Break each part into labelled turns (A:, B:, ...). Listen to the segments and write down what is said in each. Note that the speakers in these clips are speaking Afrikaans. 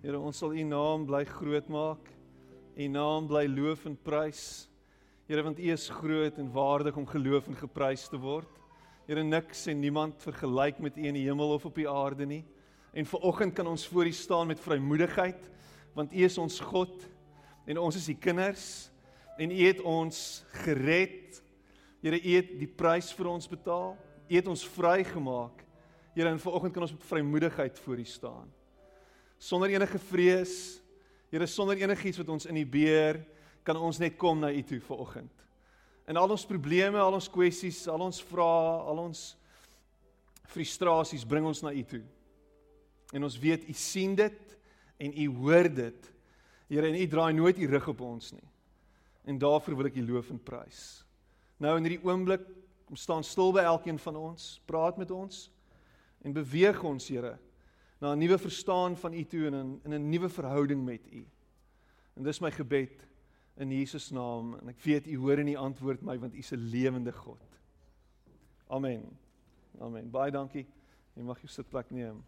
A: Here, ons sal U naam bly groot maak. U naam bly loof en prys. Here, want U is groot en waardig om geloof en geprys te word. Here, niks en niemand vergelyk met U in die hemel of op die aarde nie. En vanoggend kan ons voor U staan met vrymoedigheid, want U is ons God en ons is U kinders en U het ons gered. Here, U het die prys vir ons betaal. U het ons vrygemaak. Here, en vanoggend kan ons met vrymoedigheid voor U staan sonder enige vrees. Here sonder enigiets wat ons in die beer kan ons net kom na U toe vir oggend. In al ons probleme, al ons kwessies, al ons vrae, al ons frustrasies bring ons na U toe. En ons weet U sien dit en U hoor dit. Here en U draai nooit U rug op ons nie. En daarvoor wil ek U loof en prys. Nou in hierdie oomblik kom staan stil by elkeen van ons, praat met ons en beweeg ons, Here, na 'n nuwe verstaan van U toe en in, in 'n nuwe verhouding met U. En dis my gebed in Jesus naam en ek weet U hoor en U antwoord my want U is 'n lewende God. Amen. Amen. Baie dankie. Jy mag jou sitplek neem.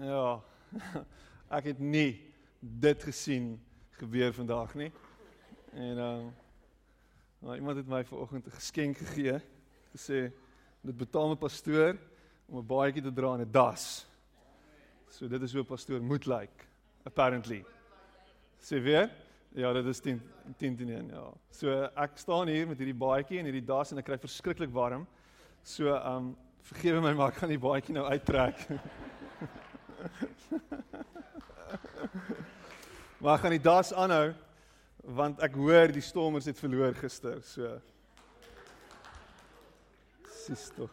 A: Ja. Ek het nie dit gesien gebeur vandag nie. En ehm uh, nou iemand het my vanoggend 'n geskenk gegee. Gesê dit betaal my pastoor om 'n baadjie te dra in 'n das. So dit is hoe 'n pastoor moet lyk like, apparently. Sê weer? Ja, dit is 10 10 10 1, ja. So ek staan hier met hierdie baadjie en hierdie das en ek kry verskriklik warm. So ehm um, vergewe my maar ek gaan die baadjie nou uittrek. maar gaan die das aanhou want ek hoor die stormers het verloor gister, so. Sis tog.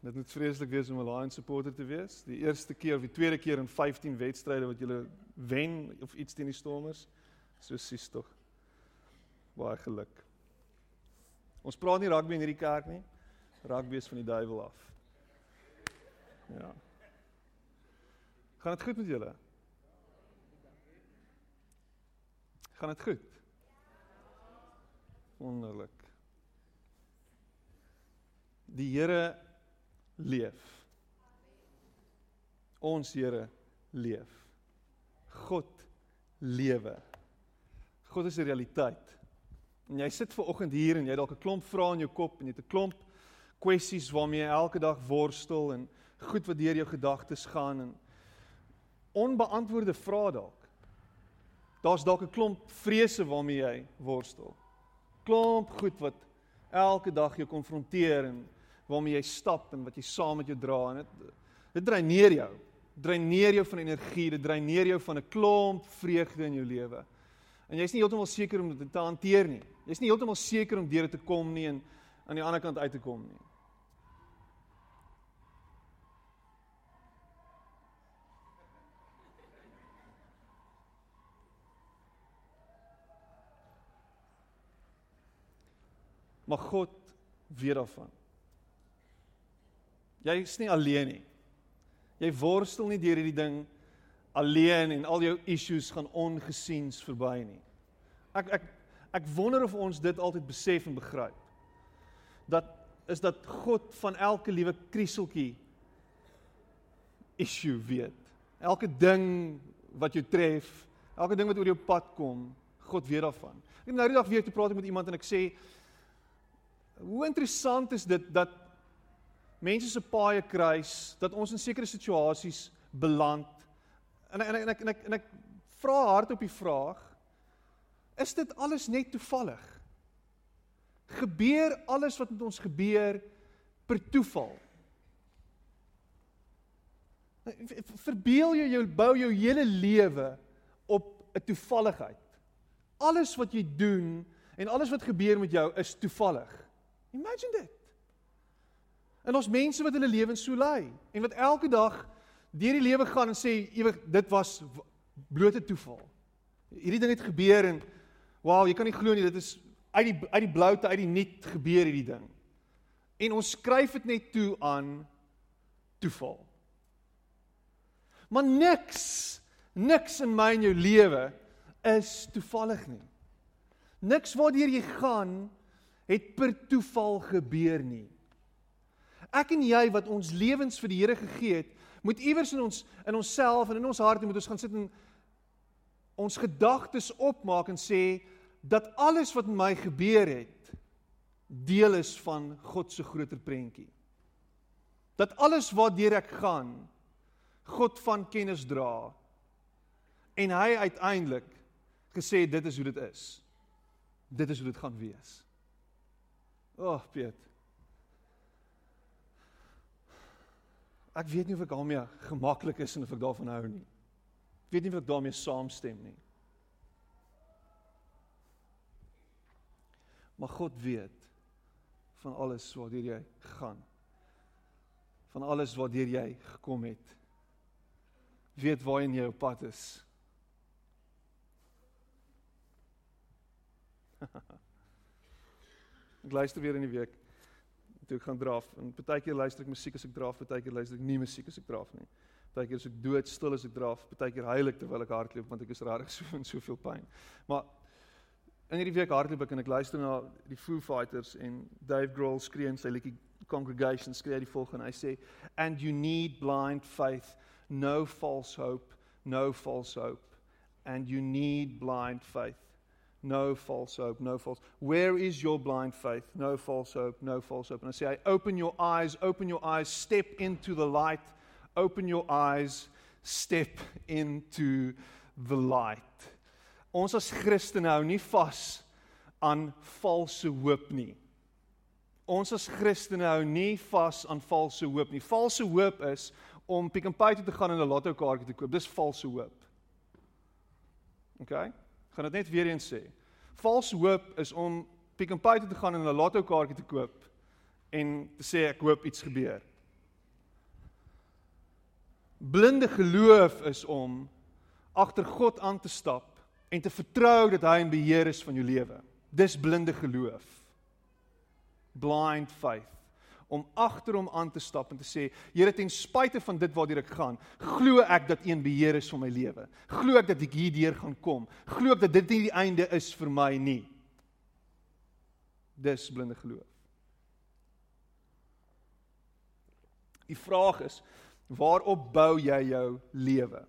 A: Dit moet vreeslik wees om 'n Lions supporter te wees. Die eerste keer of die tweede keer in 15 wedstryde wat jy wen of iets teen die stormers. So sis tog. Baie geluk. Ons praat nie rugby in hierdie kerk nie. Rugby is van die duiwel af. Ja. Gaan dit goed met julle? Gaan dit goed? Wonderlik. Die Here leef. Ons Here leef. God lewe. God is 'n realiteit. En jy sit ver oggend hier en jy het dalk 'n klomp vrae in jou kop en jy het 'n klomp kwessies waarmee jy elke dag worstel en goed wat deur jou gedagtes gaan en onbeantwoorde vrae dalk. Daar's dalk 'n klomp vrese waarmee jy worstel. Klomp goed wat elke dag jou konfronteer en waarmee jy stap en wat jy saam met jou dra en dit dit dreineer jou. Dreineer jou van energie, dit dreineer jou van 'n klomp vreugde in jou lewe. En jy's nie heeltemal seker om dit te hanteer nie. Jy's nie heeltemal seker om deur dit te kom nie en aan die ander kant uit te kom nie. Maar God weet daarvan. Jy is nie alleen nie. Jy worstel nie deur hierdie ding alleen en al jou issues gaan ongesiens verby nie. Ek ek ek wonder of ons dit altyd besef en begryp. Dat is dat God van elke liewe krieseltjie issue weet. Elke ding wat jou tref, elke ding wat oor jou pad kom, God weet daarvan. Ek het nou die dag weer te praat met iemand en ek sê Hoe interessant is dit dat mense se paaie kruis, dat ons in sekere situasies beland. En en en ek en ek en ek vra hardop die vraag: Is dit alles net toevallig? Gebeur alles wat met ons gebeur per toeval? Verbeel jou jou bou jou hele lewe op 'n toevalligheid. Alles wat jy doen en alles wat gebeur met jou is toevallig. Imagine dit. En ons mense wat hulle lewens so lei en wat elke dag deur die lewe gaan en sê ewig dit was blote toeval. Hierdie ding het gebeur en wow, jy kan nie glo nie, dit is uit die uit die bloute uit die niet gebeur hierdie ding. En ons skryf dit net toe aan toeval. Maar niks, niks in my en jou lewe is toevallig nie. Niks waardeur jy gaan het per toeval gebeur nie. Ek en jy wat ons lewens vir die Here gegee het, moet iewers in ons in onsself en in ons harte moet ons gaan sit en ons gedagtes opmaak en sê dat alles wat met my gebeur het deel is van God se groter prentjie. Dat alles waardeur ek gaan God van kennis dra en hy uiteindelik gesê dit is hoe dit is. Dit is hoe dit gaan wees. Oh, Piet. Ek weet nie of ek daarmee gemaklik is en of ek daarvan hou nie. Ek weet nie of ek daarmee saamstem nie. Maar God weet van alles waardeur jy gaan. Van alles waardeur jy gekom het. Weet waarheen jy op pad is. Ek luister weer in die week toe ek gaan draf en partykeer luister ek musiek as ek draf, partykeer luister ek nie musiek as ek draf nie. Partykeer is ek doodstil as ek draf, partykeer huil ek terwyl ek hardloop want ek is regtig so in soveel pyn. Maar in hierdie week hardloop ek en ek luister na die Foo Fighters en Dave Grohl skree in sy liedjie Congregation skree die volgende. Hy sê and you need blind faith, no false hope, no false hope and you need blind faith no false hope, no false. Where is your blind faith? No false hope, no false hope. And I say, open your eyes, open your eyes, step into the light, open your eyes, step into the light. Ons as Christene hou nie vas aan valse hoop nie. Ons as Christene hou nie vas aan valse hoop nie. Valse hoop is om Pick n Pay toe te gaan en 'n lotto kaartjie te koop. Dis valse hoop. OK? Gaan dit net weer eens sê. Valse hoop is om Pick n Pay toe te gaan en 'n lotto kaartjie te koop en te sê ek hoop iets gebeur. Blinde geloof is om agter God aan te stap en te vertrou dat hy in beheer is van jou lewe. Dis blinde geloof. Blind faith om agter hom aan te stap en te sê Here ten spyte van dit waartoe ek gaan, glo ek dat U in beheer is van my lewe. Glo ek dat ek hierdeur gaan kom. Glo ek dat dit nie die einde is vir my nie. Dis blinde geloof. Die vraag is, waarop bou jy jou lewe?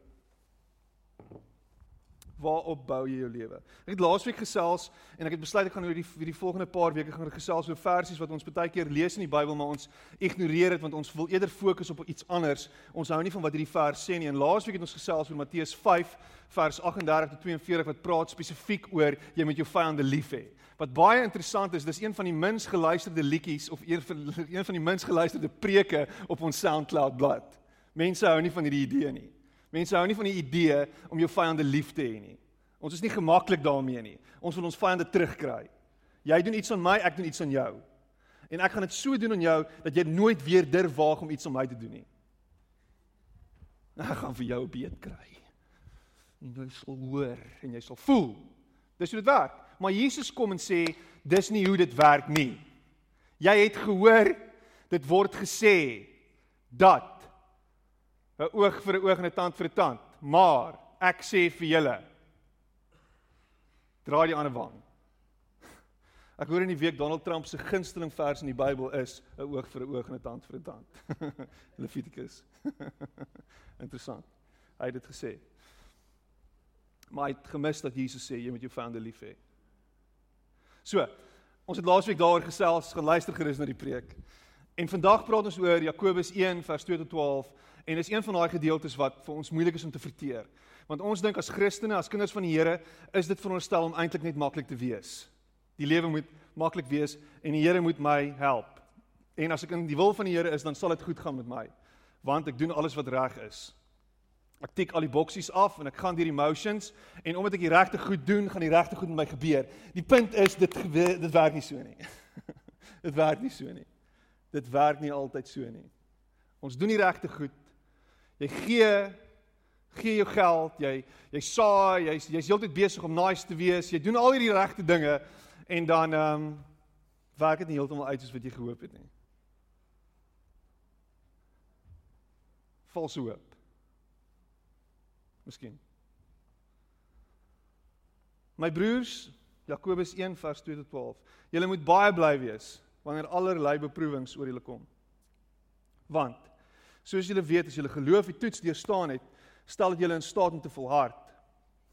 A: Waarop bou jy jou lewe? Ek het laasweek gesels en ek het besluit ek gaan oor die vir die volgende paar weke gaan gesels oor versies wat ons baie keer lees in die Bybel maar ons ignoreer dit want ons wil eerder fokus op iets anders. Ons hou nie van wat hierdie vers sê nie. En laasweek het ons gesels oor Matteus 5 vers 38 tot 42 wat praat spesifiek oor jy moet jou vyande lief hê. Wat baie interessant is, dis een van die minst geluisterde liedjies of een van een van die minst geluisterde preke op ons SoundCloud blad. Mense hou nie van hierdie idee nie. Mense hou nie van die idee om jou vyande lief te hê nie. Ons is nie gemaklik daarmee nie. Ons wil ons vyande terugkry. Jy doen iets aan my, ek doen iets aan jou. En ek gaan dit so doen aan jou dat jy nooit weer durf waag om iets aan my te doen nie. Ek gaan vir jou beet kry. En jy sal hoor en jy sal voel. Dis hoe dit werk. Maar Jesus kom en sê dis nie hoe dit werk nie. Jy het gehoor dit word gesê dat 'n oog vir 'n oog en 'n tand vir 'n tand. Maar ek sê vir julle draai die ander wang. Ek hoor in die week Donald Trump se gunsteling vers in die Bybel is 'n oog vir 'n oog en 'n tand vir 'n tand. Levitikus. Interessant. Hy het dit gesê. Maar hy het gemis dat Jesus sê jy moet jou vyande lief hê. So, ons het laasweek daaroor gesels, geluister gerus na die preek. En vandag praat ons oor Jakobus 1 vers 2 tot 12 en dis een van daai gedeeltes wat vir ons moeilik is om te verteer. Want ons dink as Christene, as kinders van die Here, is dit veronderstel om eintlik net maklik te wees. Die lewe moet maklik wees en die Here moet my help. En as ek in die wil van die Here is, dan sal dit goed gaan met my. want ek doen alles wat reg is. Ek tik al die boksies af en ek gaan deur die motions en omdat ek die regte goed doen, gaan die regte goed met my gebeur. Die punt is dit dit werk nie so nie. dit werk nie so nie. Dit werk nie altyd so nie. Ons doen die regte goed. Jy gee gee jou geld, jy jy saai, jy's jy's heeltyd besig om nice te wees. Jy doen al hierdie regte dinge en dan ehm um, werk dit nie heeltemal uit soos wat jy gehoop het nie. Valse hoop. Miskien. My broers, Jakobus 1 vers 2 tot 12. Julle moet baie bly wees wanneer allerlei beproewings oor julle kom. Want soos julle weet as julle geloof die toets deurstaan het, stel dit julle in staat om te volhard.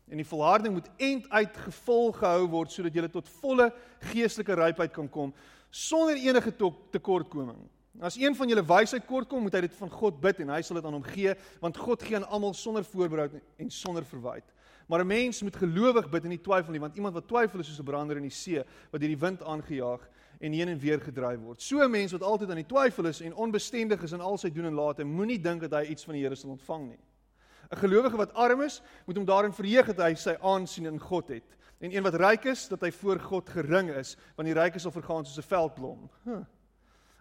A: En die volharding moet end uit gevolg gehou word sodat julle tot volle geestelike rypheid kan kom sonder enige tekortkoming. As een van julle wysheid kortkom, moet hy dit van God bid en hy sal dit aan hom gee, want God gee aan almal sonder voorbehoud en sonder verwyte. Maar 'n mens moet gelowig bid en nie twyfel nie, want iemand wat twyfel is soos 'n brander in die see wat deur die wind aangejaag en heen en weer gedryf word. So 'n mens wat altyd aan die twyfel is en onbestendig is in al sy doen en late, moenie dink dat hy iets van die Here sal ontvang nie. 'n Gelowige wat arm is, moet hom daarin verheug dat hy sy aansien in God het. En een wat ryk is, dat hy voor God gering is, want die ryk is al vergaan soos 'n veldblom. Huh.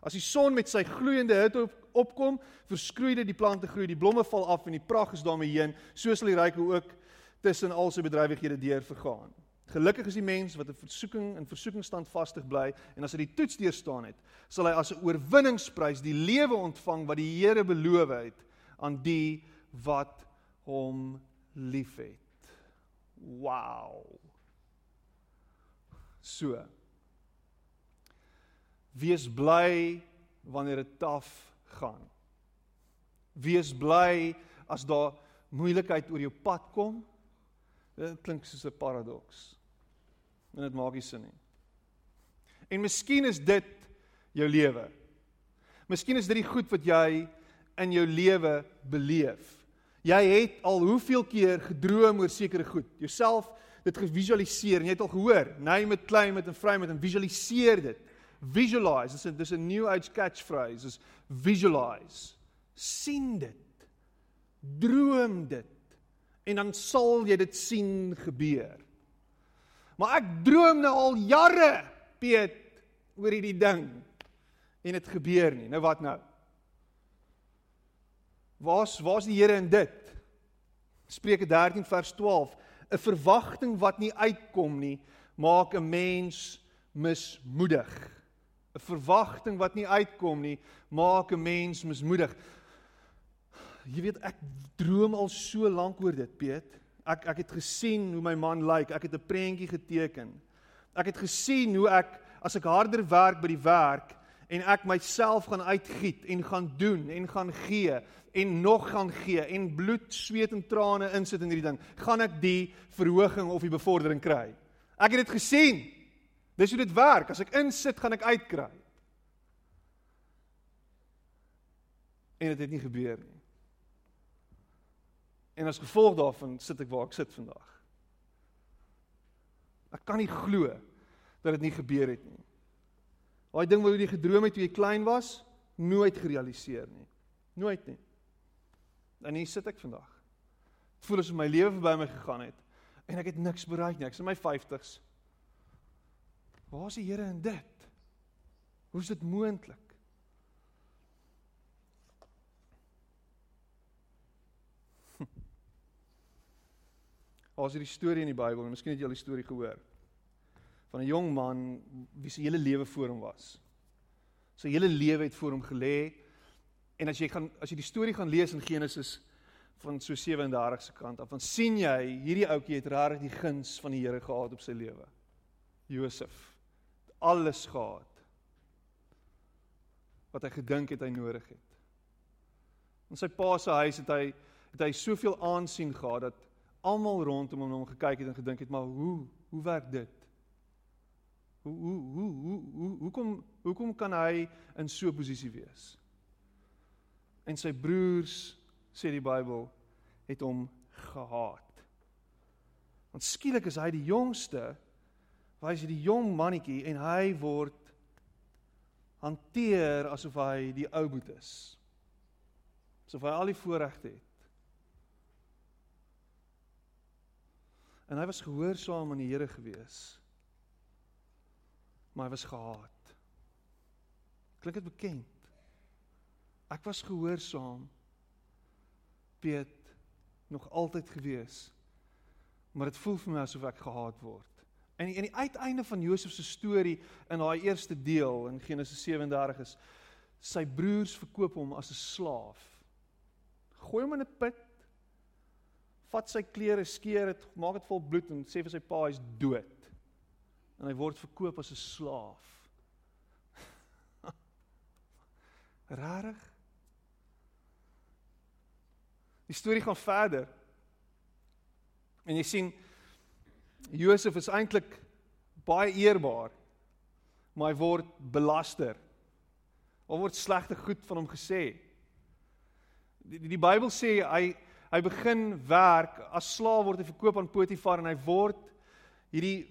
A: As die son met sy gloeiende hitte op, opkom, verskroei dit die plante groei, die blomme val af en die pragt is daarmee heen, so sal die ryke ook tussen al sy bedrywighede deur vergaan. Gelukkig is die mens wat in versoeking en versoeking standvastig bly en as hy die toets deurstaan het, sal hy as 'n oorwinningsprys die lewe ontvang wat die Here beloof het aan die wat hom liefhet. Wow. So Wees bly wanneer dit taaf gaan. Wees bly as daar moeilikheid oor jou pad kom. Dit klink soos 'n paradoks. En dit maak nie sin nie. En miskien is dit jou lewe. Miskien is dit die goed wat jy in jou lewe beleef. Jy het al hoeveel keer gedroom oor sekere goed. Jouself dit gevisualiseer en jy het al gehoor, name it, claim it en frame it en visualiseer dit visualize dis 'n dis 'n new age catchphrase is visualize sien dit droom dit en dan sal jy dit sien gebeur maar ek droom nou al jare Piet oor hierdie ding. En dit gebeur nie. Nou wat nou? Waar's waar's die Here in dit? Spreuke 13 vers 12 'n verwagting wat nie uitkom nie maak 'n mens mismoedig. 'n verwagting wat nie uitkom nie, maak 'n mens mismoedig. Jy weet ek droom al so lank oor dit, Piet. Ek ek het gesien hoe my man lyk. Ek het 'n prentjie geteken. Ek het gesien hoe ek as ek harder werk by die werk en ek myself gaan uitgiet en gaan doen en gaan gee en nog gaan gee en bloed, sweet en trane insit in hierdie ding, gaan ek die verhoging of die bevordering kry. Ek het dit gesien. Dis hoe dit werk. As ek insit, gaan ek uitkry. En dit het nie gebeur nie. En as gevolg daarvan sit ek waar ek sit vandag. Ek kan nie glo dat dit nie gebeur het nie. Daai ding wat jy gedroom het toe jy klein was, nooit gerealiseer nie. Nooit nie. En hier sit ek vandag. Dit voel asof my lewe verby my gegaan het en ek het niks bereik nie. Ek's in my 50's. Waar is die Here in dit? Hoe is dit moontlik? Ons het die storie in die Bybel, en miskien het jy al die storie gehoor van 'n jong man wie se hele lewe voor hom was. Sy hele lewe het voor hom gelê. En as jy gaan as jy die storie gaan lees in Genesis van so 37 se kant af, dan sien jy hierdie ouetjie het regtig die guns van die Here gehad op sy lewe. Josef alles gehad wat hy gedink het hy nodig het. In sy pa se huis het hy het hy soveel aansien gehad dat almal rondom hom gekyk het en gedink het maar hoe hoe werk dit? Hoe hoe hoe hoe hoe hoekom hoekom kan hy in so 'n posisie wees? En sy broers sê die Bybel het hom gehaat. Want skielik is hy die jongste Hy is die jong mannetjie en hy word hanteer asof hy die ou boet is. Asof hy al die voorregte het. En hy was gehoorsaam aan die Here gewees. Maar hy was gehaat. Klink dit bekend? Ek was gehoorsaam. Piet nog altyd gewees. Maar dit voel vir my asof ek gehaat word. En in die uiteinde van Josef se storie in daai eerste deel in Genesis 37 is sy broers verkoop hom as 'n slaaf. Gooi hom in 'n put. Vat sy klere, skeer dit, maak dit vol bloed en sê vir sy pa hy's dood. En hy word verkoop as 'n slaaf. Rarig. Die storie gaan verder. En jy sien Josef is eintlik baie eerbaar, maar hy word belaster. Of word slegte goed van hom gesê. Die, die, die Bybel sê hy hy begin werk as slaaf word hy verkoop aan Potifar en hy word hierdie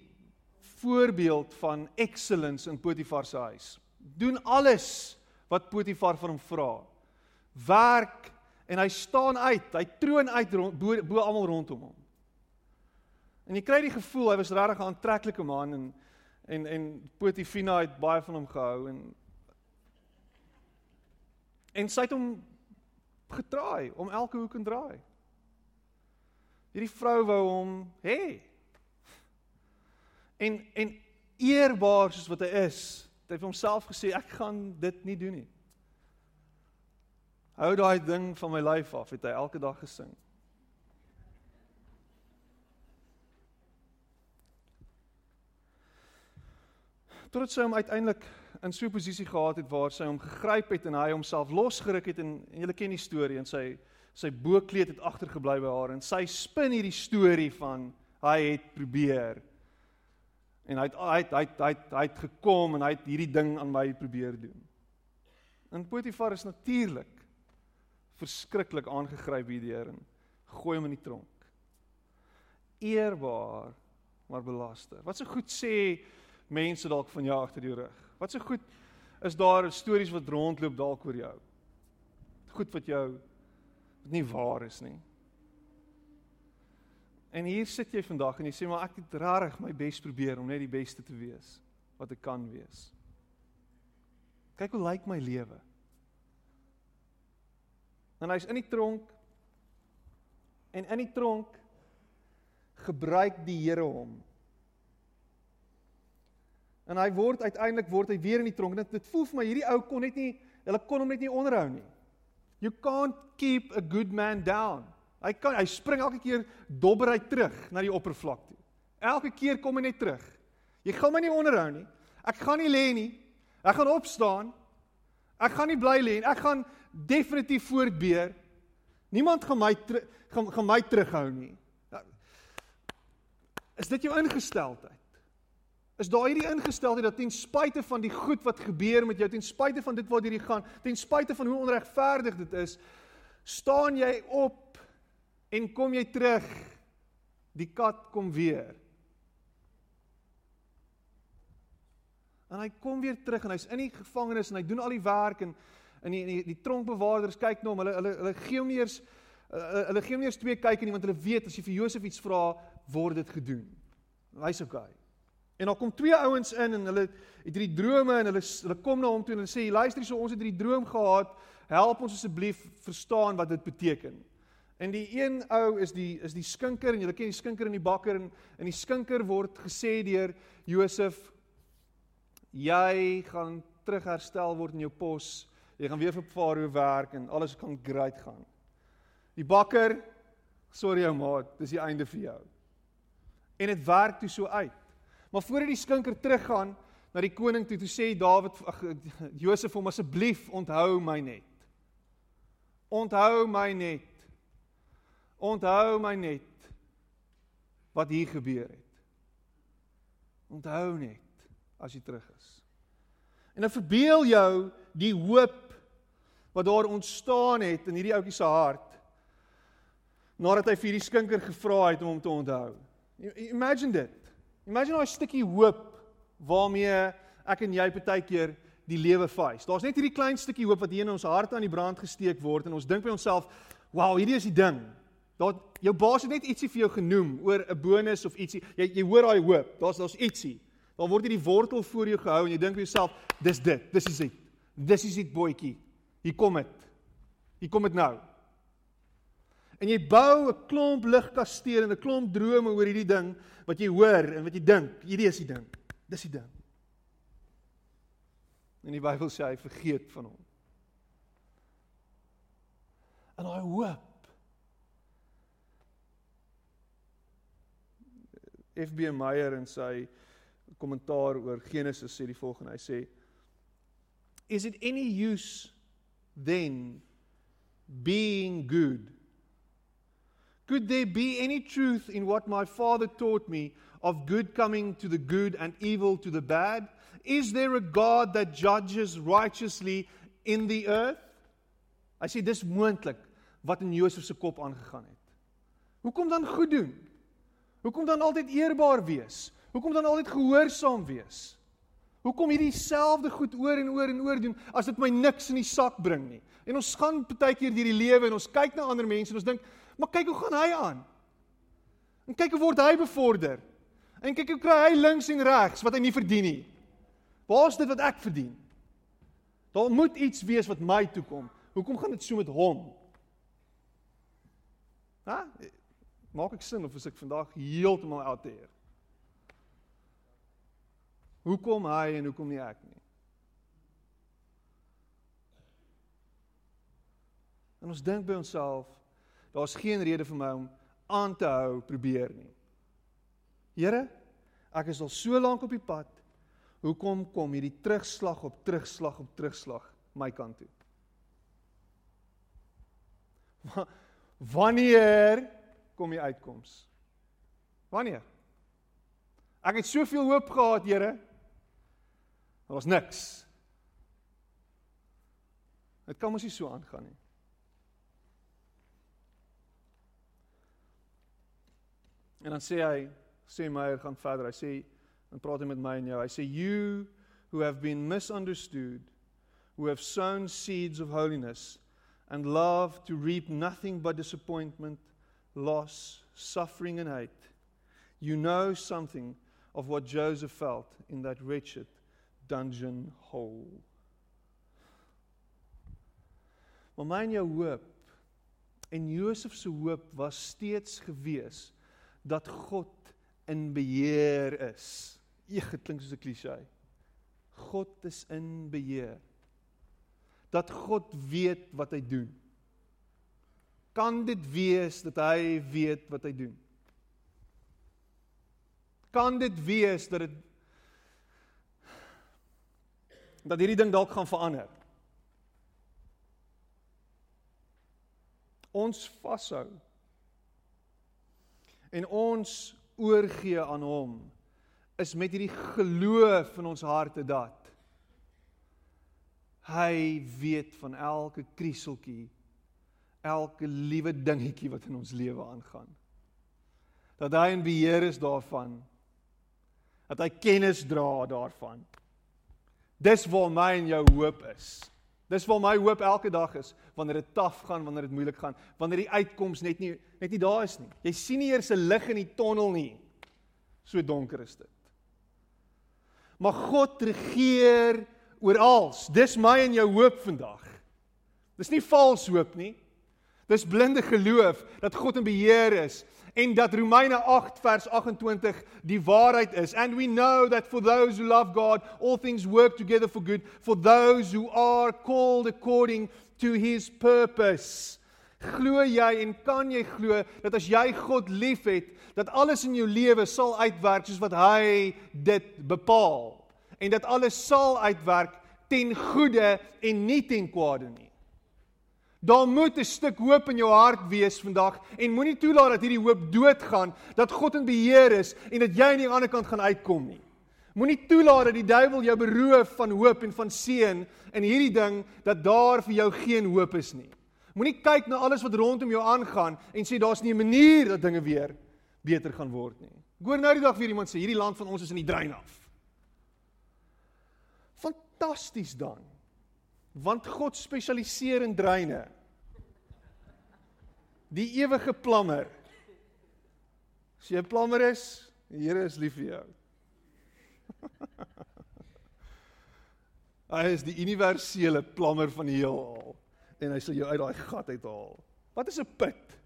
A: voorbeeld van excellence in Potifar se huis. Doen alles wat Potifar van hom vra. Werk en hy staan uit. Hy troon uit bo, bo almal rondom hom. En jy kry die gevoel hy was regtig 'n aantreklike man en en en Potifina het baie van hom gehou en en sy het hom getraai om elke hoek en draai. Hierdie vrou wou hom hê. En en eerbaar soos wat hy is, het hy vir homself gesê ek gaan dit nie doen nie. Hou daai ding van my lyf af, het hy elke dag gesing. Totdat sy hom uiteindelik in so 'n posisie gehad het waar sy hom gegryp het en hy homself losgeruk het en, en julle ken die storie en sy sy boekleed het agtergebly by haar en sy spin hierdie storie van hy het probeer en hy het hy het hy het, hy het, hy het gekom en hy het hierdie ding aan my probeer doen. En Potifar is natuurlik verskriklik aangegryp hierdeur en gooi hom in die tronk. Eerbaar maar belaster. Wat so goed sê mense dalk van jou agter die rug. Wat so goed is daar stories wat rondloop dalk oor jou. Goed wat jou nie waar is nie. En hier sit jy vandag en jy sê maar ek het regtig my bes probeer om net die beste te wees wat ek kan wees. Kyk hoe lyk my lewe. En hy's in die tronk en in die tronk gebruik die Here hom En hy word uiteindelik word hy weer in die tronk. Dit voel vir my hierdie ou kon net nie hulle kon hom net nie onderhou nie. You can't keep a good man down. Hy kan hy spring elke keer dobber hy terug na die oppervlak toe. Elke keer kom hy net terug. Jy gaan my nie onderhou nie. Ek gaan nie lê nie. Ek gaan opstaan. Ek gaan nie bly lê nie. Ek gaan definitief voortbeer. Niemand gaan my gaan, gaan my terughou nie. Nou, is dit jou ingesteldheid? Is daar hierdie ingesteldheid dat ten spyte van die goed wat gebeur met jou, ten spyte van dit waartoe jy gaan, ten spyte van hoe onregverdig dit is, staan jy op en kom jy terug. Die kat kom weer. En hy kom weer terug en hy's in die gevangenis en hy doen al die werk en in die, die die tronkbewaarders kyk na hom. Hulle hulle hulle gee hom nie eens hulle gee hom nie eens twee kyk nie want hulle weet as jy vir Josef iets vra, word dit gedoen. Hy's okay. En dan kom twee ouens in en hulle het hierdie drome en hulle hulle kom na hom toe en hulle sê luister hierso ons het hierdie droom gehad help ons asseblief verstaan wat dit beteken. En die een ou is die is die skinker en julle ken die skinker in die bakker en in die skinker word gesê deur Josef jy gaan terugherstel word in jou pos. Jy gaan weer vir Farao werk en alles gaan great gaan. Die bakker sorry ou maat, dis die einde vir jou. En dit werk toe so uit. Maar voor hy die skinker teruggaan na die koning toe, toe sê Dawid ag Josef hom asseblief onthou my net. Onthou my net. Onthou my net wat hier gebeur het. Onthou net as jy terug is. En dan verbeel jou die hoop wat daar ontstaan het in hierdie ouetjie se hart nadat hy vir hierdie skinker gevra het om hom te onthou. Imagine dit. Imagine daai stukkie hoop waarmee ek en jy baie keer die lewe face. Daar's net hierdie klein stukkie hoop wat hier in ons harte aan die brand gesteek word en ons dink by onsself, "Wow, hierdie is die ding." Daar jou baas het net ietsie vir jou genoem oor 'n bonus of ietsie. Jy jy hoor daai hoop. Daar's daar's ietsie. Daar word hierdie wortel voor jou gehou en jy dink vir jouself, "Dis dit. Dis is dit. Dis is dit, boetjie. Hier kom dit. Hier kom dit nou." En jy bou 'n klomp ligkastele en 'n klomp drome oor hierdie ding wat jy hoor en wat jy dink, hierdie is die ding. Dis die ding. En die Bybel sê hy vergeet van hom. En hy hoop. FB Meyer in sy kommentaar oor Genesis sê die volgende. Hy sê Is it any use then being good Could there be any truth in what my father taught me of good coming to the good and evil to the bad? Is there a God that judges righteously in the earth? I sê dis moontlik wat in Josef se kop aangegaan het. Hoekom dan goed doen? Hoekom dan altyd eerbaar wees? Hoekom dan altyd gehoorsaam wees? Hoekom hierdie selfde goed oor en oor en oor doen as dit my niks in die sak bring nie? En ons gaan baie keer deur die lewe en ons kyk na ander mense en ons dink, Maar kyk hoe gaan hy aan. En kyk hoe word hy bevorder. En kyk hoe kry hy links en regs wat hy nie verdien nie. Waar is dit wat ek verdien? Daar moet iets wees wat my toe kom. Hoekom gaan dit so met hom? Ha? Maak ek sin of is ek vandag heeltemal out there? Hoekom hy en hoekom nie ek nie? En ons dink by onsself, Daar's geen rede vir my om aan te hou probeer nie. Here, ek is al so lank op die pad. Hoekom kom hierdie terugslag op terugslag op terugslag my kant toe? Wanneer kom die uitkoms? Wanneer? Ek het soveel hoop gehad, Here. Daar was niks. Dit kan mos nie so aangaan nie. En dan sê hy, sê Meyer gaan verder. Hy sê en praat hy met my en jou. Hy sê you who have been misunderstood, who have sown seeds of holiness and love to reap nothing but disappointment, loss, suffering and hate. You know something of what Joseph felt in that wretched dungeon hole. Maar my en jou hoop en Josef se hoop was steeds gewees dat God in beheer is. Eeg, dit klink soos 'n klise. God is in beheer. Dat God weet wat hy doen. Kan dit wees dat hy weet wat hy doen? Kan dit wees dat dit dat hierdie ding dalk gaan verander? Ons vashou en ons oorgee aan hom is met hierdie geloof in ons harte dat hy weet van elke krieseltjie elke liewe dingetjie wat in ons lewe aangaan. Dat hy in beheer is daarvan. Dat hy kennis dra daarvan. Dis waar my en jou hoop is Dis waar my hoop elke dag is wanneer dit taaf gaan, wanneer dit moeilik gaan, wanneer die uitkoms net nie net nie daar is nie. Jy sien nie eers 'n lig in die tonnel nie. So donker is dit. Maar God regeer oral. Dis my en jou hoop vandag. Dis nie vals hoop nie. Dis blinde geloof dat God in beheer is en dat Romeine 8 vers 28 die waarheid is. And we know that for those who love God, all things work together for good for those who are called according to his purpose. Glo jy en kan jy glo dat as jy God liefhet, dat alles in jou lewe sal uitwerk soos wat hy dit bepaal en dat alles sal uitwerk ten goeie en nie ten kwade nie. Daar moet 'n stuk hoop in jou hart wees vandag en moenie toelaat dat hierdie hoop doodgaan, dat God in beheer is en dat jy aan die ander kant gaan uitkom nie. Moenie toelaat dat die duiwel jou beroof van hoop en van seën in hierdie ding dat daar vir jou geen hoop is nie. Moenie kyk na alles wat rondom jou aangaan en sê daar's nie 'n manier dat dinge weer beter gaan word nie. Ek hoor nou die dag weer iemand sê hierdie land van ons is in die drein af. Fantasties dan. Want God spesialiseer in dreine. Die ewige plammer. As jy 'n plammer is, die Here is lief vir jou. hy is die universele plammer van die heelal en hy sal jou uit daai gat uithaal. Wat is 'n put?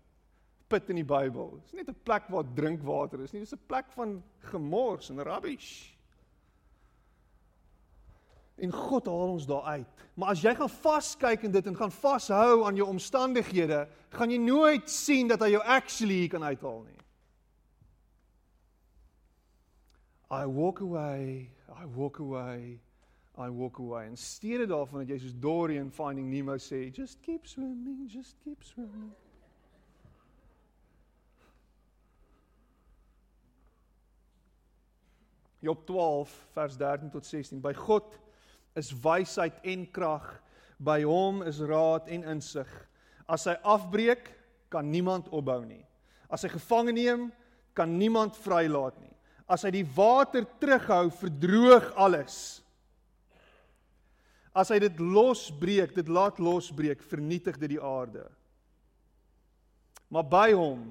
A: Put in die Bybel. Dit is nie 'n plek waar drinkwater is nie, dit is 'n plek van gemors en rubbish. En God haal ons daar uit. Maar as jy gaan vaskyk in dit en gaan vashou aan jou omstandighede, gaan jy nooit sien dat hy jou actually kan uithaal nie. I walk away, I walk away, I walk away. En steede daarvan dat jy soos Dory in Finding Nemo sê, just keep swimming, just keep swimming. Job 12 vers 13 tot 16. By God is wysheid en krag, by hom is raad en insig. As hy afbreek, kan niemand opbou nie. As hy gevange neem, kan niemand vrylaat nie. As hy die water terughou, verdroog alles. As hy dit losbreek, dit laat losbreek, vernietig dit die aarde. Maar by hom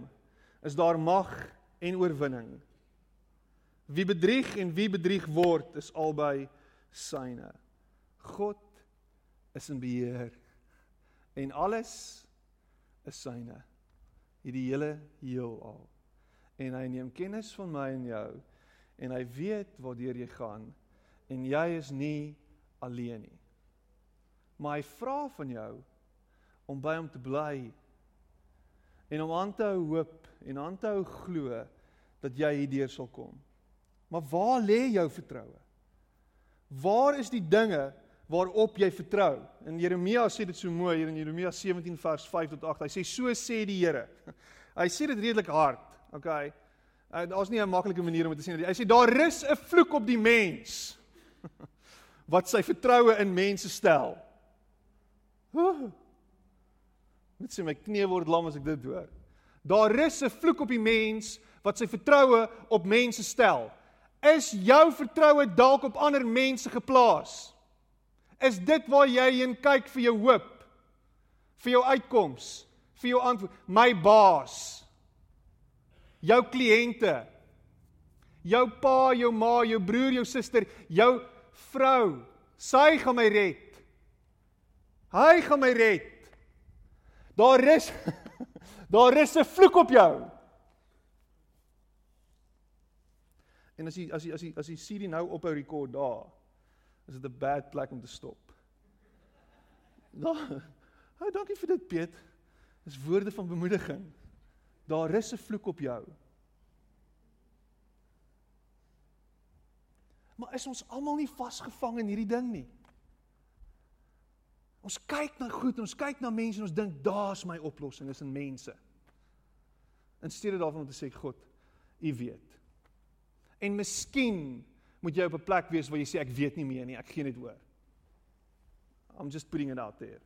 A: is daar mag en oorwinning. Wie bedrieg en wie bedrieg word, is albei syne. God is in beheer en alles is syne. Hierdie hele heelal. En hy neem kennis van my en jou en hy weet waartoe jy gaan en jy is nie alleen nie. Maar hy vra van jou om by hom te bly en om aan te hou hoop en aan te hou glo dat jy hierdeur sal kom. Maar waar lê jou vertroue? Waar is die dinge waarop jy vertrou? In Jeremia sê dit so mooi hier in Jeremia 17 vers 5 tot 8. Hy sê so sê die Here. Hy sê dit redelik hard. Okay. Uh, Daar's nie 'n maklike manier om dit te sê nie. Hy sê daar rus 'n vloek op die mens wat sy vertroue in mense stel. Net sê my knie word lam as ek dit hoor. Daar rus 'n vloek op die mens wat sy vertroue op mense stel. Is jou vertroue dalk op ander mense geplaas? Is dit waar jy heen kyk vir jou hoop? Vir jou uitkoms? Vir jou antwoord? My baas jou kliënte, jou pa, jou ma, jou broer, jou suster, jou vrou, sy gaan my red. Hy gaan my red. Daar is daar is 'n vloek op jou. En as jy as jy as jy as jy sien die nou ophou rekord daar, is dit 'n bad plek om te stop. Daar. Hey, dankie vir dit, Piet. Dis woorde van bemoediging. Daar is 'n vloek op jou. Maar is ons almal nie vasgevang in hierdie ding nie? Ons kyk na goed, ons kyk na mense en ons dink daar's my oplossing is in mense. In steede daarvan om te sê God, U weet. En miskien moet jy op 'n plek wees waar jy sê ek weet nie meer nie, ek gee net hoor. I'm just putting it out there.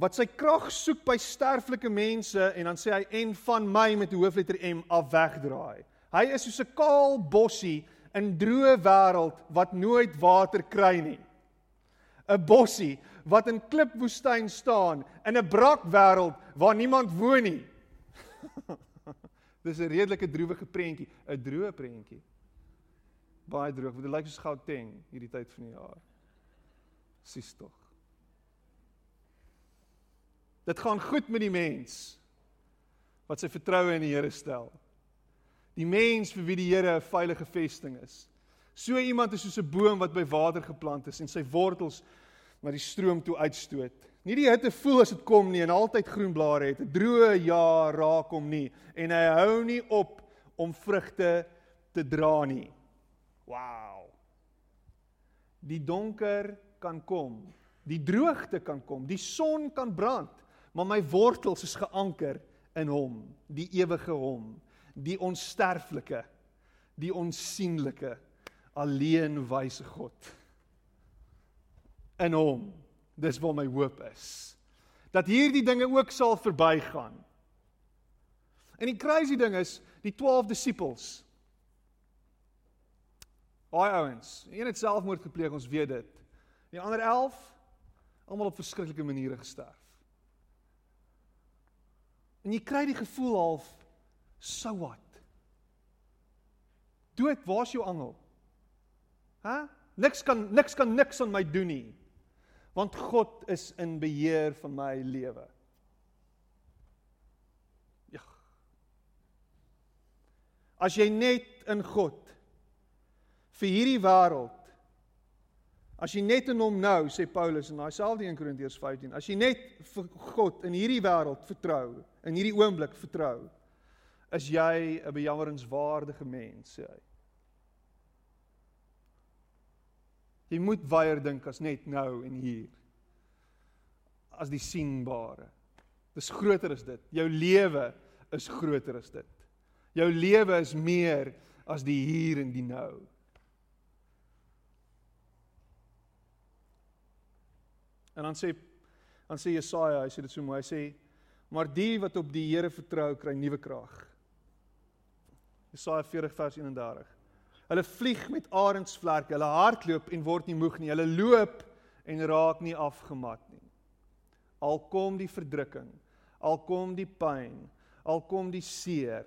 A: wat sy krag soek by sterflike mense en dan sê hy en van my met 'n hoofletter M af wegdraai. Hy is soos 'n kaal bossie in droë wêreld wat nooit water kry nie. 'n Bossie wat in klipwoestyn staan in 'n brak wêreld waar niemand woon nie. Dis 'n redelike droewige prentjie, 'n droë prentjie. Baie droog, want dit lyk soos Gauteng hierdie tyd van die jaar. Sis tog. Dit gaan goed met die mens wat sy vertroue in die Here stel. Die mens vir wie die Here 'n veilige vesting is. So iemand is soos 'n boom wat by water geplant is en sy wortels na die stroom toe uitstoot. Nie die hitte voel as dit kom nie en altyd groen blare het. 'n Droë jaar raak hom nie en hy hou nie op om vrugte te dra nie. Wow. Die donker kan kom. Die droogte kan kom. Die son kan brand maar my wortels is geanker in hom, die ewige hom, die onsterflike, die onsigbare, alleen wyse God. In hom, dis waar my hoop is. Dat hierdie dinge ook sal verbygaan. En die crazy ding is, die 12 disippels Daai ouens, een het selfmoord gepleeg, ons weet dit. Die ander 11 almal op verskriklike maniere gesterf. En jy kry die gevoel half so wat. Dood, waar's jou angel? Hæ? Niks kan niks kan niks aan my doen nie. Want God is in beheer van my lewe. Ja. As jy net in God vir hierdie wêreld as jy net in hom nou sê Paulus in daai selfde 1 Korintiërs 15 as jy net vir God in hierdie wêreld vertrou in hierdie oomblik vertrou is jy 'n bejammeringswaardige mens sê hy Jy moet weier dink as net nou en hier. As die sienbare. Dis groter as dit. Jou lewe is groter as dit. Jou lewe is meer as die hier en die nou. En dan sê dan sê Jesaja, hy sê dit so mooi, hy sê maar die wat op die Here vertrou kry nuwe krag. Jesaja 40 vers 31. Hulle vlieg met arendsvlerke, hulle hardloop en word nie moeg nie. Hulle loop en raak nie afgemat nie. Al kom die verdrukking, al kom die pyn, al kom die seer,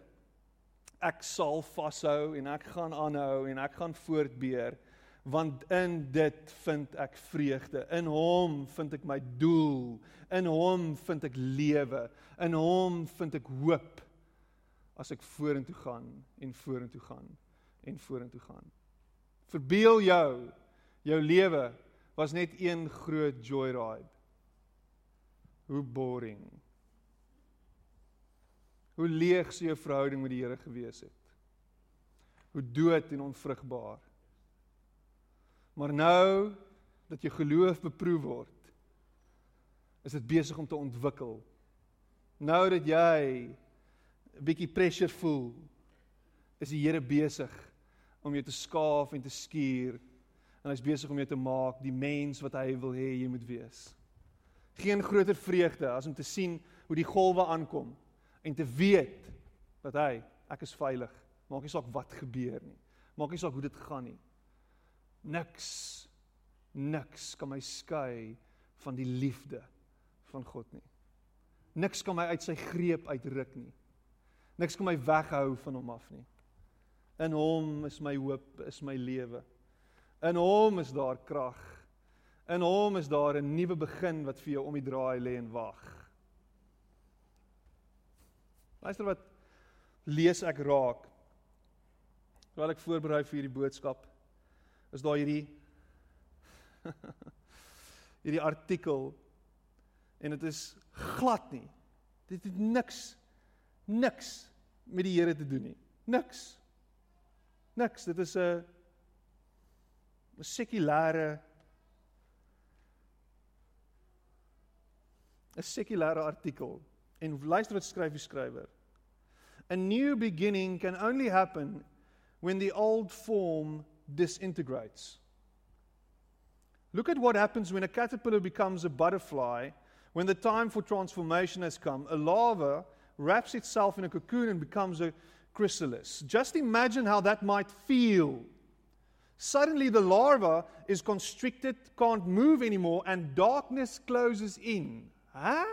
A: ek sal vashou en ek gaan aanhou en ek gaan voortbeer want in dit vind ek vreugde. In hom vind ek my doel. In hom vind ek lewe. In hom vind ek hoop as ek vorentoe gaan en vorentoe gaan en vorentoe gaan. Verbeel jou jou lewe was net een groot joyride. Hoe boring. Hoe leeg sy jou verhouding met die Here gewees het. Hoe dood en onvrugbaar. Maar nou dat jou geloof beproef word, is dit besig om te ontwikkel. Nou dat jy 'n bietjie pressure voel, is die Here besig om jou te skaaf en te skuur en hy's besig om jou te maak die mens wat hy wil hê jy moet wees. Geen groter vreugde as om te sien hoe die golwe aankom en te weet dat hy, ek is veilig. Maak nie saak wat gebeur nie. Maak nie saak hoe dit gaan nie. Niks niks kan my skei van die liefde van God nie. Niks kan my uit sy greep uitruk nie. Niks kan my weghou van hom af nie. In hom is my hoop, is my lewe. In hom is daar krag. In hom is daar 'n nuwe begin wat vir jou om die draai lê en wag. Luister wat lees ek raak. Terwyl ek voorberei vir hierdie boodskap is daar hierdie hierdie artikel en dit is glad nie. Dit het niks niks met die Here te doen nie. Niks. Niks. Dit is 'n 'n sekulêre 'n sekulêre artikel. En luister wat skryf die skrywer. A new beginning can only happen when the old form disintegrates. Look at what happens when a caterpillar becomes a butterfly. When the time for transformation has come, a larva wraps itself in a cocoon and becomes a chrysalis. Just imagine how that might feel. Suddenly, the larva is constricted, can't move anymore, and darkness closes in. Huh?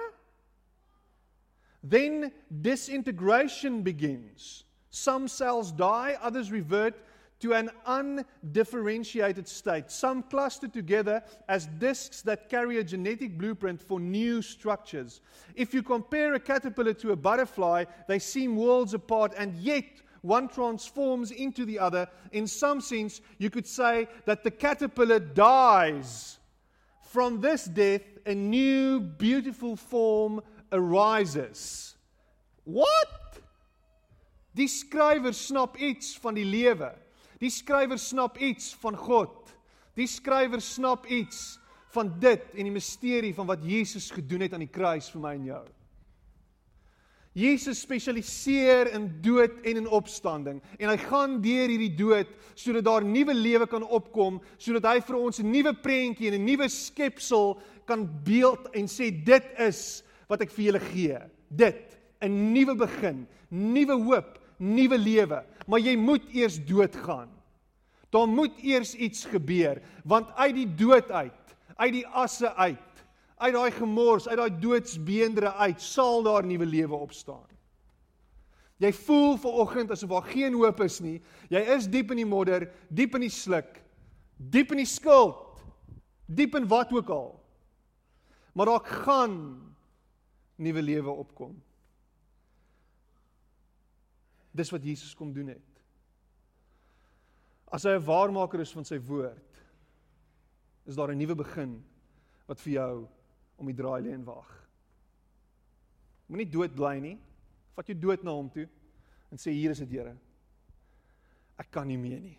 A: Then disintegration begins. Some cells die, others revert to an undifferentiated state. Some clustered together as disks that carry a genetic blueprint for new structures. If you compare a caterpillar to a butterfly, they seem worlds apart, and yet one transforms into the other. In some sense, you could say that the caterpillar dies. From this death, a new beautiful form arises. What? Die skrywer snap iets van die lewe. Die skrywer snap iets van God. Die skrywer snap iets van dit en die misterie van wat Jesus gedoen het aan die kruis vir my en jou. Jesus spesialiseer in dood en in opstanding en hy gaan deur hierdie dood sodat daar nuwe lewe kan opkom, sodat hy vir ons 'n nuwe prentjie en 'n nuwe skepsel kan beeld en sê dit is wat ek vir julle gee. Dit 'n nuwe begin, nuwe hoop, nuwe lewe, maar jy moet eers doodgaan. Daar moet eers iets gebeur, want uit die dood uit, uit die asse uit, uit daai gemors, uit daai doodsbeendere uit, sal daar nuwe lewe opstaan. Jy voel ver oggend asof daar geen hoop is nie. Jy is diep in die modder, diep in die sluk, diep in die skuld, diep in wat ook al. Maar daar gaan nuwe lewe opkom. Dis wat Jesus kom doen het. As hy 'n waarmaker is van sy woord, is daar 'n nuwe begin wat vir jou om die draai lê en wag. Moenie dood bly nie. Vat jou dood na hom toe en sê hier is dit Here. Ek kan nie meer nie.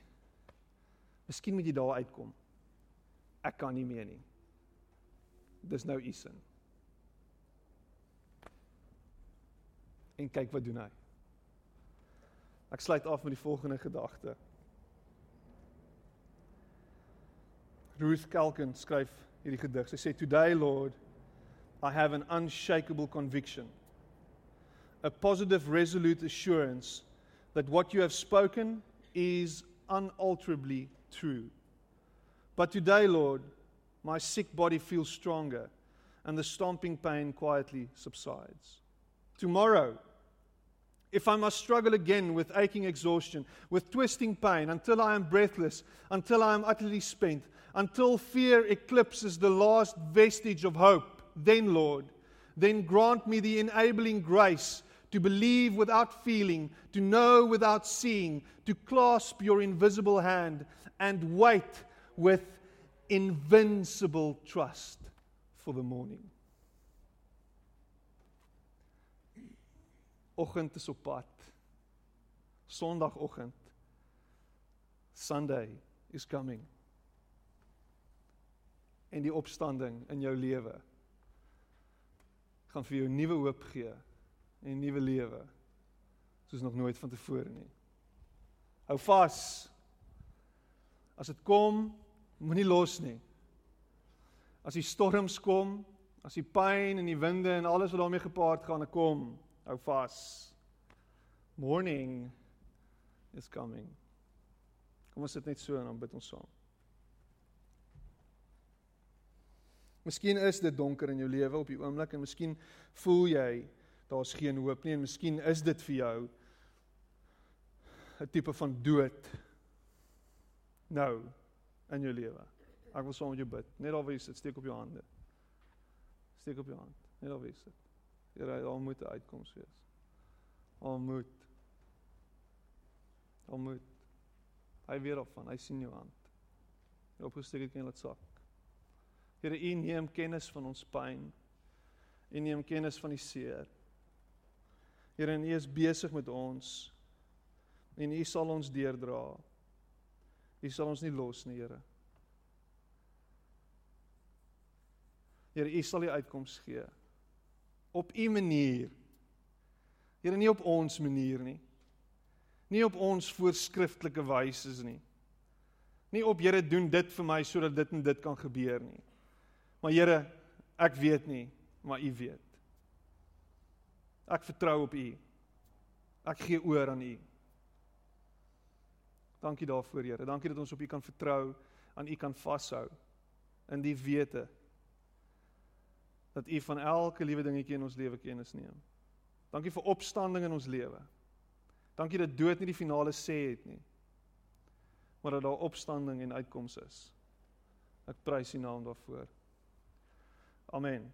A: Miskien moet jy daar uitkom. Ek kan nie meer nie. Dis nou u sin. En kyk wat doen hy. Ek sluit af met die volgende gedagte. Ruth Kalkin skryf hierdie gedig. Sy sê today Lord I have an unshakable conviction a positive resolute assurance that what you have spoken is unalterably true. But today Lord my sick body feels stronger and the stomping pain quietly subsides. Tomorrow if I must struggle again with aching exhaustion, with twisting pain, until I am breathless, until I am utterly spent, until fear eclipses the last vestige of hope, then, Lord, then grant me the enabling grace to believe without feeling, to know without seeing, to clasp your invisible hand, and wait with invincible trust for the morning. Oggend is op pad. Sondagoggend. Sunday is coming en die opstanding in jou lewe gaan vir jou nuwe hoop gee en nuwe lewe soos nog nooit vantevore nie. Hou vas. As dit kom, moenie los nie. As die storms kom, as die pyn en die winde en alles wat daarmee gepaard gaan kom, hou vas. Morning is coming. Kom ons sit net so en dan bid ons saam. Miskien is dit donker in jou lewe op die oomblik en miskien voel jy daar's geen hoop nie en miskien is dit vir jou 'n tipe van dood nou in jou lewe. Ek wil saam met jou bid. Net daar waar jy sit, steek op jou hande. Steek op jou hand. Net daar waar jy sit. Here, daar moet 'n uitkoms wees. Al moet. Al moet. Hy weet op van, hy sien jou hand. Jy opgesteek het kan laat sak. Here, U neem kennis van ons pyn. U neem kennis van die seer. Here, U is besig met ons. En U sal ons deurdra. U sal ons nie los nie, Here. Here, U sal die uitkoms gee op U manier. Here, nie op ons manier nie. Nie op ons voorskriftelike wyse nie. Nie op Here doen dit vir my sodat dit en dit kan gebeur nie. Maar Here, ek weet nie, maar U weet. Ek vertrou op U. Ek gee oor aan U. Dankie daarvoor, Here. Dankie dat ons op U kan vertrou, aan U kan vashou in die wete dat U van elke liewe dingetjie in ons lewe kennis neem. Dankie vir opstanding in ons lewe. Dankie dat dood nie die finale sê het nie. Maar dat daar opstanding en uitkoms is. Ek prys U naam daarvoor. Amen.